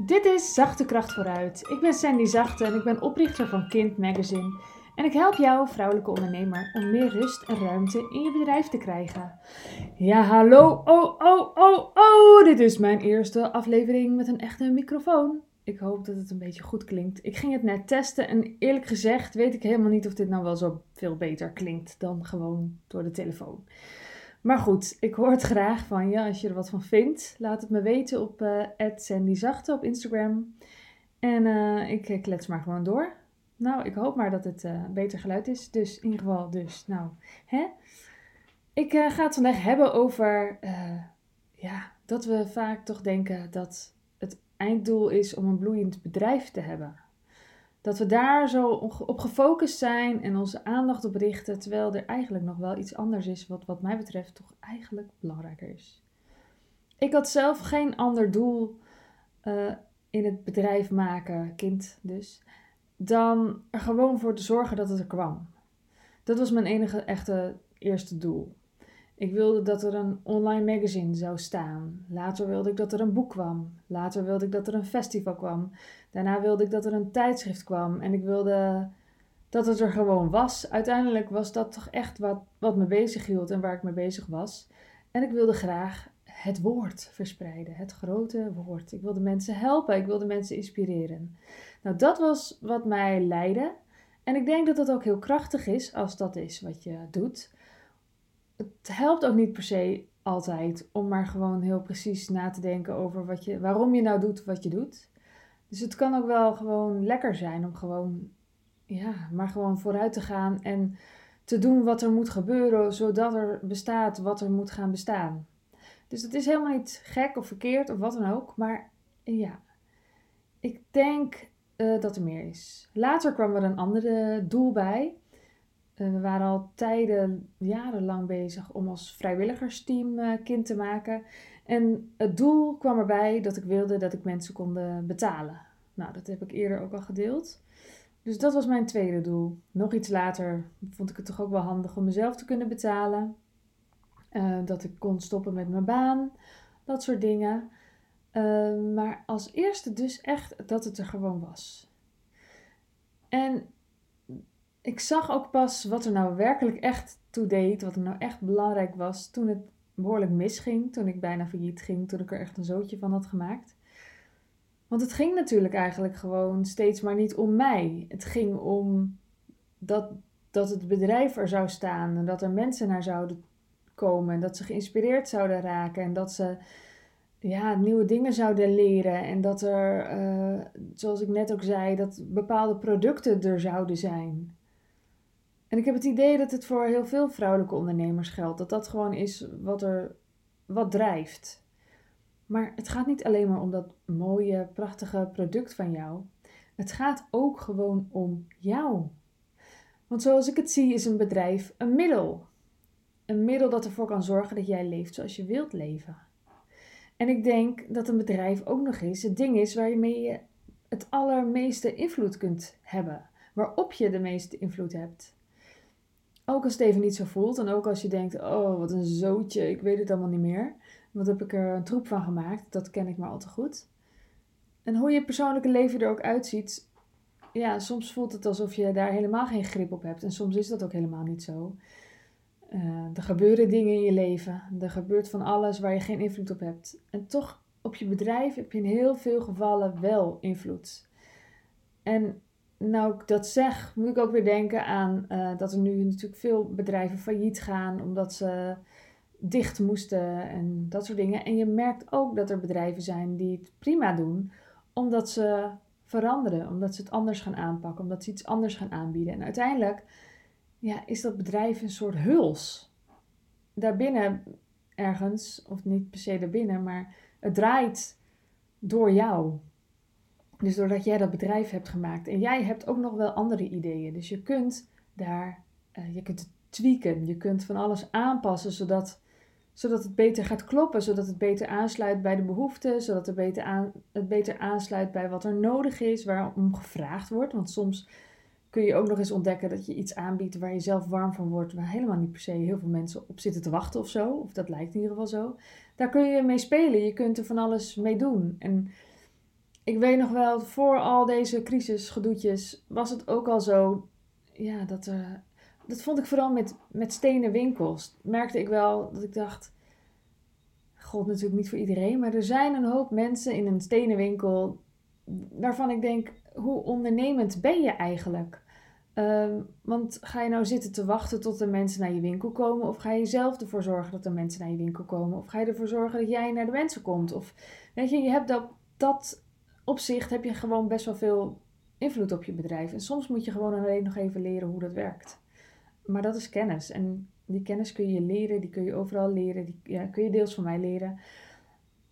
Dit is Zachte Kracht vooruit. Ik ben Sandy Zachte en ik ben oprichter van Kind Magazine. En ik help jou, vrouwelijke ondernemer, om meer rust en ruimte in je bedrijf te krijgen. Ja, hallo. Oh, oh, oh, oh. Dit is mijn eerste aflevering met een echte microfoon. Ik hoop dat het een beetje goed klinkt. Ik ging het net testen en eerlijk gezegd weet ik helemaal niet of dit nou wel zo veel beter klinkt dan gewoon door de telefoon. Maar goed, ik hoor het graag van je als je er wat van vindt. Laat het me weten op uh, @sandyzachte op Instagram. En uh, ik klets maar gewoon door. Nou, ik hoop maar dat het uh, beter geluid is. Dus in ieder geval, dus, nou, hè? Ik ga het vandaag hebben over, ja, dat we vaak toch denken dat het einddoel is om een bloeiend bedrijf te hebben. Dat we daar zo op gefocust zijn en onze aandacht op richten, terwijl er eigenlijk nog wel iets anders is, wat wat mij betreft toch eigenlijk belangrijker is. Ik had zelf geen ander doel uh, in het bedrijf maken, kind dus, dan er gewoon voor te zorgen dat het er kwam. Dat was mijn enige echte eerste doel. Ik wilde dat er een online magazine zou staan. Later wilde ik dat er een boek kwam. Later wilde ik dat er een festival kwam. Daarna wilde ik dat er een tijdschrift kwam. En ik wilde dat het er gewoon was. Uiteindelijk was dat toch echt wat, wat me bezig hield en waar ik mee bezig was. En ik wilde graag het woord verspreiden. Het grote woord. Ik wilde mensen helpen. Ik wilde mensen inspireren. Nou, dat was wat mij leidde. En ik denk dat dat ook heel krachtig is als dat is wat je doet het helpt ook niet per se altijd om maar gewoon heel precies na te denken over wat je, waarom je nou doet wat je doet. Dus het kan ook wel gewoon lekker zijn om gewoon, ja, maar gewoon vooruit te gaan en te doen wat er moet gebeuren, zodat er bestaat wat er moet gaan bestaan. Dus het is helemaal niet gek of verkeerd of wat dan ook, maar ja, ik denk uh, dat er meer is. Later kwam er een andere doel bij. Eh, we waren al tijden, jarenlang bezig om als vrijwilligersteam uh, kind te maken. En het doel kwam erbij dat ik wilde dat ik mensen kon betalen. Nou, dat heb ik eerder ook al gedeeld. Dus dat was mijn tweede doel. Nog iets later vond ik het toch ook wel handig om mezelf te kunnen betalen. Uh, dat ik kon stoppen met mijn baan. Dat soort dingen. maar als eerste dus echt dat het er gewoon was. En ik zag ook pas wat er nou werkelijk echt toe deed, wat er nou echt belangrijk was, toen het behoorlijk misging, toen ik bijna failliet ging, toen ik er echt een zootje van had gemaakt. Want het ging natuurlijk eigenlijk gewoon steeds maar niet om mij. Het ging om dat, dat het bedrijf er zou staan en dat er mensen naar zouden komen en dat ze geïnspireerd zouden raken en dat ze ja, nieuwe dingen zouden leren en dat er, uh, zoals ik net ook zei, dat bepaalde producten er zouden zijn. En ik heb het idee dat het voor heel veel vrouwelijke ondernemers geldt. Dat dat gewoon is wat er wat drijft. Maar het gaat niet alleen maar om dat mooie, prachtige product van jou. Het gaat ook gewoon om jou. Want zoals ik het zie, is een bedrijf een middel. Een middel dat ervoor kan zorgen dat jij leeft zoals je wilt leven. En ik denk dat een bedrijf ook nog eens het ding is waarmee je het allermeeste invloed kunt hebben. Waarop je de meeste invloed hebt. Ook als het even niet zo voelt en ook als je denkt, oh wat een zootje, ik weet het allemaal niet meer. Wat heb ik er een troep van gemaakt? Dat ken ik maar al te goed. En hoe je persoonlijke leven er ook uitziet, ja, soms voelt het alsof je daar helemaal geen grip op hebt. En soms is dat ook helemaal niet zo. Uh, er gebeuren dingen in je leven. Er gebeurt van alles waar je geen invloed op hebt. En toch op je bedrijf heb je in heel veel gevallen wel invloed. En nou ik dat zeg, moet ik ook weer denken aan uh, dat er nu natuurlijk veel bedrijven failliet gaan omdat ze dicht moesten en dat soort dingen. En je merkt ook dat er bedrijven zijn die het prima doen, omdat ze veranderen, omdat ze het anders gaan aanpakken, omdat ze iets anders gaan aanbieden. En uiteindelijk ja, is dat bedrijf een soort huls. Daarbinnen ergens, of niet per se daarbinnen, maar het draait door jou. Dus doordat jij dat bedrijf hebt gemaakt en jij hebt ook nog wel andere ideeën. Dus je kunt daar, uh, je kunt het tweaken, je kunt van alles aanpassen zodat, zodat het beter gaat kloppen, zodat het beter aansluit bij de behoeften, zodat het beter, aan, het beter aansluit bij wat er nodig is, waarom gevraagd wordt. Want soms kun je ook nog eens ontdekken dat je iets aanbiedt waar je zelf warm van wordt, waar helemaal niet per se heel veel mensen op zitten te wachten of zo. Of dat lijkt in ieder geval zo. Daar kun je mee spelen, je kunt er van alles mee doen. En ik weet nog wel, voor al deze crisisgedoetjes was het ook al zo, ja, dat er, dat vond ik vooral met, met stenen winkels. Merkte ik wel dat ik dacht, god natuurlijk niet voor iedereen, maar er zijn een hoop mensen in een stenen winkel waarvan ik denk, hoe ondernemend ben je eigenlijk? Ehm, want ga je nou zitten te wachten tot er mensen naar je winkel komen? Of ga je zelf ervoor zorgen dat er mensen naar je winkel komen? Of ga je ervoor zorgen dat jij naar de mensen komt? Of weet je, je hebt dat, dat opzicht heb je gewoon best wel veel invloed op je bedrijf. En soms moet je gewoon alleen nog even leren hoe dat werkt. Maar dat is kennis. En die kennis kun je leren, die kun je overal leren, die ja, kun je deels van mij leren.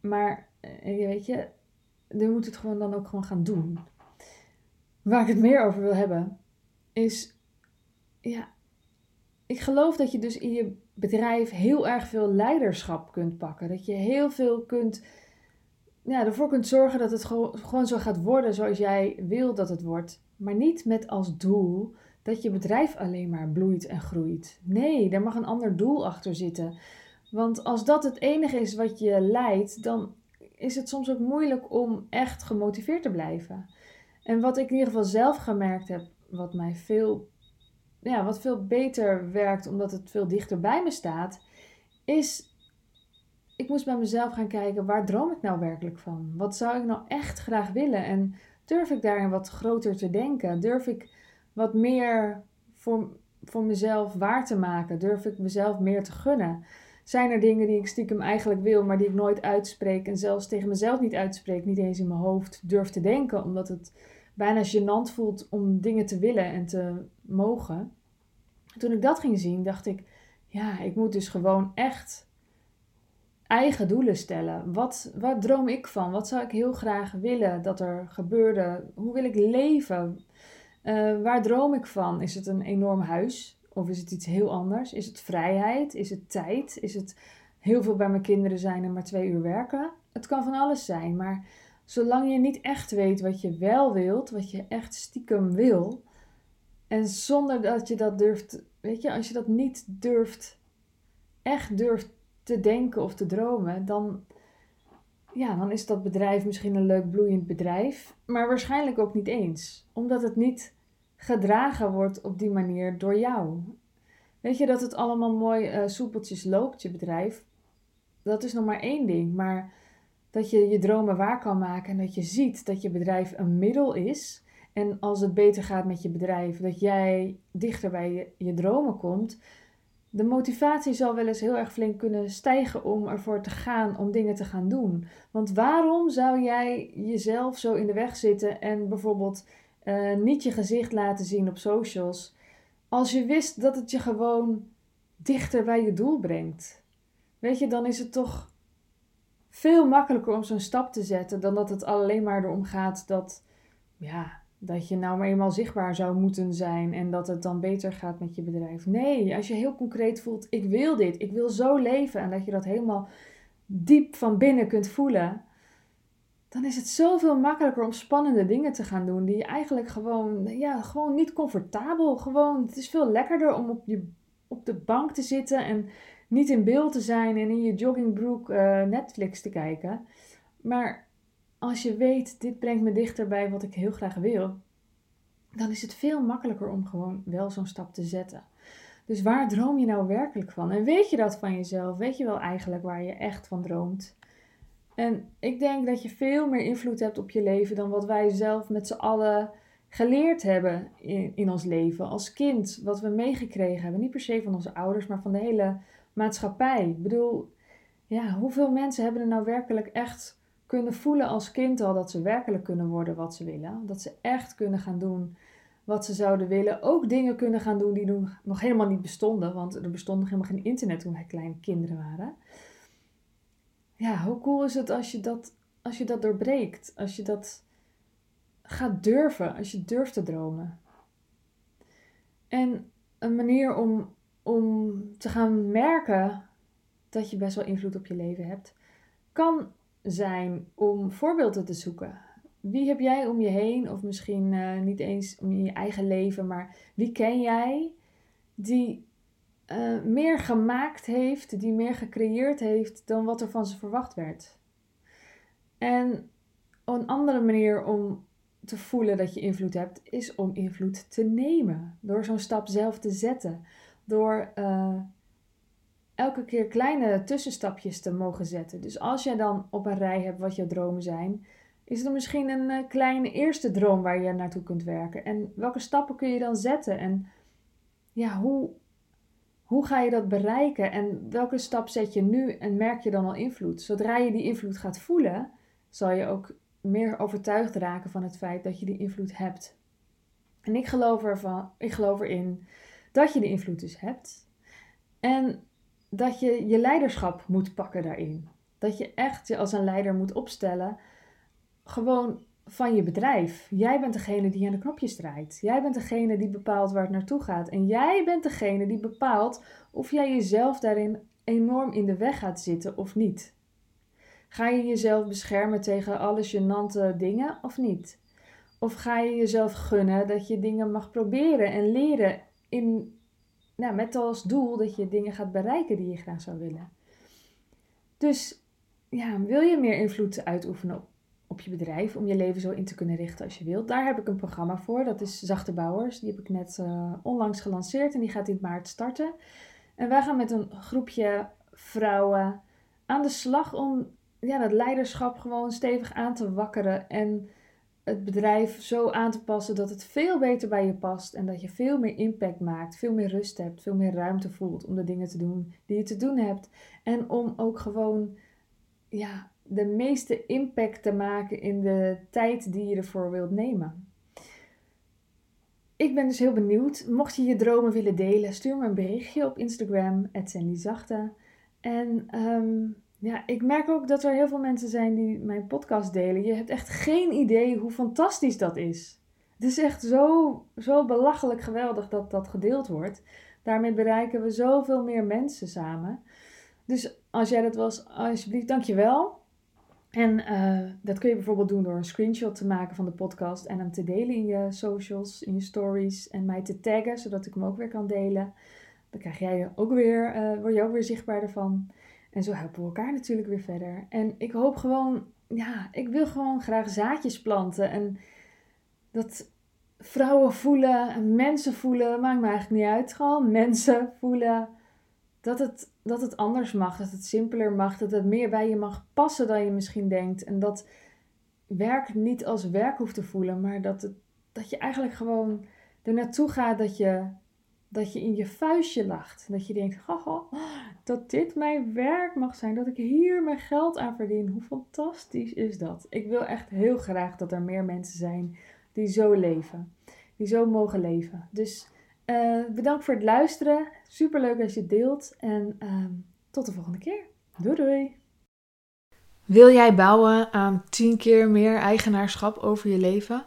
Maar eh, weet je, je moet het gewoon dan ook gewoon gaan doen. Waar ik het meer over wil hebben, is, ja, ik geloof dat je dus in je bedrijf heel erg veel leiderschap kunt pakken. Dat je heel veel kunt, ja, ervoor kunt zorgen dat het gewoon zo gaat worden zoals jij wil dat het wordt. Maar niet met als doel dat je bedrijf alleen maar bloeit en groeit. Nee, daar mag een ander doel achter zitten. Want als dat het enige is wat je leidt, dan is het soms ook moeilijk om echt gemotiveerd te blijven. En wat ik in ieder geval zelf gemerkt heb, wat mij veel, ja, wat veel beter werkt, omdat het veel dichter bij me staat, is. Ik moest bij mezelf gaan kijken, waar droom ik nou werkelijk van? Wat zou ik nou echt graag willen? En durf ik daarin wat groter te denken? Durf ik wat meer voor, voor mezelf waar te maken? Durf ik mezelf meer te gunnen? Zijn er dingen die ik stiekem eigenlijk wil, maar die ik nooit uitspreek en zelfs tegen mezelf niet uitspreek, niet eens in mijn hoofd durf te denken, omdat het bijna gênant voelt om dingen te willen en te mogen. Toen ik dat ging zien, dacht ik, ja, ik moet dus gewoon echt eigen doelen stellen. Wat, wat droom ik van? Wat zou ik heel graag willen dat er gebeurde? Hoe wil ik leven? Uh, waar droom ik van? Is het een enorm huis? Of is het iets heel anders? Is het vrijheid? Is het tijd? Is het heel veel bij mijn kinderen zijn en maar twee uur werken? Het kan van alles zijn, maar zolang je niet echt weet wat je wel wilt, wat je echt stiekem wil, en zonder dat je dat durft, weet je, als je dat niet durft, echt durft te denken of te dromen, dan, ja, dan is dat bedrijf misschien een leuk bloeiend bedrijf, maar waarschijnlijk ook niet eens, omdat het niet gedragen wordt op die manier door jou. Weet je dat het allemaal mooi uh, soepeltjes loopt, je bedrijf? Dat is nog maar één ding, maar dat je je dromen waar kan maken en dat je ziet dat je bedrijf een middel is. En als het beter gaat met je bedrijf, dat jij dichter bij je dromen komt, de motivatie zal wel eens heel erg flink kunnen stijgen om ervoor te gaan, om dingen te gaan doen. Want waarom zou jij jezelf zo in de weg zitten en bijvoorbeeld uh, niet je gezicht laten zien op socials, als je wist dat het je gewoon dichter bij je doel brengt? Weet je, dan is het toch veel makkelijker om zo'n stap te zetten dan dat het alleen maar erom gaat dat, ja, dat je nou maar eenmaal zichtbaar zou moeten zijn en dat het dan beter gaat met je bedrijf. Nee, als je heel concreet voelt, ik wil dit, ik wil zo leven en dat je dat helemaal diep van binnen kunt voelen, dan is het zoveel makkelijker om spannende dingen te gaan doen die je eigenlijk gewoon, ja, gewoon niet comfortabel, gewoon, het is veel lekkerder om op, je, op de bank te zitten en niet in beeld te zijn en in je joggingbroek uh, Netflix te kijken. Maar als je weet, dit brengt me dichter bij wat ik heel graag wil, dan is het veel makkelijker om gewoon wel zo'n stap te zetten. Dus waar droom je nou werkelijk van? En weet je dat van jezelf? Weet je wel eigenlijk waar je echt van droomt? En ik denk dat je veel meer invloed hebt op je leven dan wat wij zelf met z'n allen geleerd hebben in, in ons leven. Als kind, wat we meegekregen hebben. Niet per se van onze ouders, maar van de hele maatschappij. Ik bedoel, ja, hoeveel mensen hebben er nou werkelijk echt kunnen voelen als kind al dat ze werkelijk kunnen worden wat ze willen? Dat ze echt kunnen gaan doen wat ze zouden willen. Ook dingen kunnen gaan doen die nog helemaal niet bestonden, want er bestond nog helemaal geen internet toen wij kleine kinderen waren. Ja, hoe cool is het als je dat, als je dat doorbreekt? Als je dat gaat durven, als je durft te dromen. En een manier om om te gaan merken dat je best wel invloed op je leven hebt, kan zijn om voorbeelden te zoeken. Wie heb jij om je heen, of misschien uh, niet eens om je eigen leven, maar wie ken jij die uh, meer gemaakt heeft, die meer gecreëerd heeft dan wat er van ze verwacht werd? En een andere manier om te voelen dat je invloed hebt, is om invloed te nemen. Door zo'n stap zelf te zetten. Door uh, elke keer kleine tussenstapjes te mogen zetten. Dus als jij dan op een rij hebt wat jouw dromen zijn, is er misschien een uh, kleine eerste droom waar je naartoe kunt werken. En welke stappen kun je dan zetten? En ja, hoe, hoe ga je dat bereiken? En welke stap zet je nu en merk je dan al invloed? Zodra je die invloed gaat voelen, zal je ook meer overtuigd raken van het feit dat je die invloed hebt. En ik geloof, ervan, ik geloof erin dat je die invloed dus hebt. En dat je je leiderschap moet pakken daarin. Dat je echt je als een leider moet opstellen. Gewoon van je bedrijf. Jij bent degene die aan de knopjes draait. Jij bent degene die bepaalt waar het naartoe gaat. En jij bent degene die bepaalt of jij jezelf daarin enorm in de weg gaat zitten of niet. Ga je jezelf beschermen tegen alle gênante dingen of niet? Of ga je jezelf gunnen dat je dingen mag proberen en leren in, nou, met als doel dat je dingen gaat bereiken die je graag zou willen? Dus ja, wil je meer invloed uitoefenen op, op je bedrijf om je leven zo in te kunnen richten als je wilt? Daar heb ik een programma voor. Dat is Zachte Bouwers. Die heb ik net uh, onlangs gelanceerd en die gaat in maart starten. En wij gaan met een groepje vrouwen aan de slag om ja, dat leiderschap gewoon stevig aan te wakkeren. En het bedrijf zo aan te passen dat het veel beter bij je past. En dat je veel meer impact maakt, veel meer rust hebt, veel meer ruimte voelt om de dingen te doen die je te doen hebt. En om ook gewoon ja, de meeste impact te maken in de tijd die je ervoor wilt nemen. Ik ben dus heel benieuwd. Mocht je je dromen willen delen, stuur me een berichtje op Instagram, Zachte. En um, ja, ik merk ook dat er heel veel mensen zijn die mijn podcast delen. Je hebt echt geen idee hoe fantastisch dat is. Het is echt zo, zo belachelijk geweldig dat dat gedeeld wordt. Daarmee bereiken we zoveel meer mensen samen. Dus als jij dat was, alsjeblieft, dankjewel. En uh, dat kun je bijvoorbeeld doen door een screenshot te maken van de podcast en hem te delen in je socials, in je stories en mij te taggen, zodat ik hem ook weer kan delen. Dan krijg jij ook weer, uh, word je ook weer zichtbaar ervan. En zo helpen we elkaar natuurlijk weer verder. En ik hoop gewoon, ja, ik wil gewoon graag zaadjes planten. En dat vrouwen voelen, mensen voelen, maakt me eigenlijk niet uit. Gewoon mensen voelen dat het, dat het anders mag, dat het simpeler mag, dat het meer bij je mag passen dan je misschien denkt. En dat werk niet als werk hoeft te voelen, maar dat, het, dat je eigenlijk gewoon er naartoe gaat dat je dat je in je vuistje lacht. Dat je denkt, dat dit mijn werk mag zijn. Dat ik hier mijn geld aan verdien. Hoe fantastisch is dat? Ik wil echt heel graag dat er meer mensen zijn die zo leven. Die zo mogen leven. Dus uh, bedankt voor het luisteren. Super leuk als je deelt. En uh, tot de volgende keer. Doei doei. Wil jij bouwen aan 10 keer meer eigenaarschap over je leven?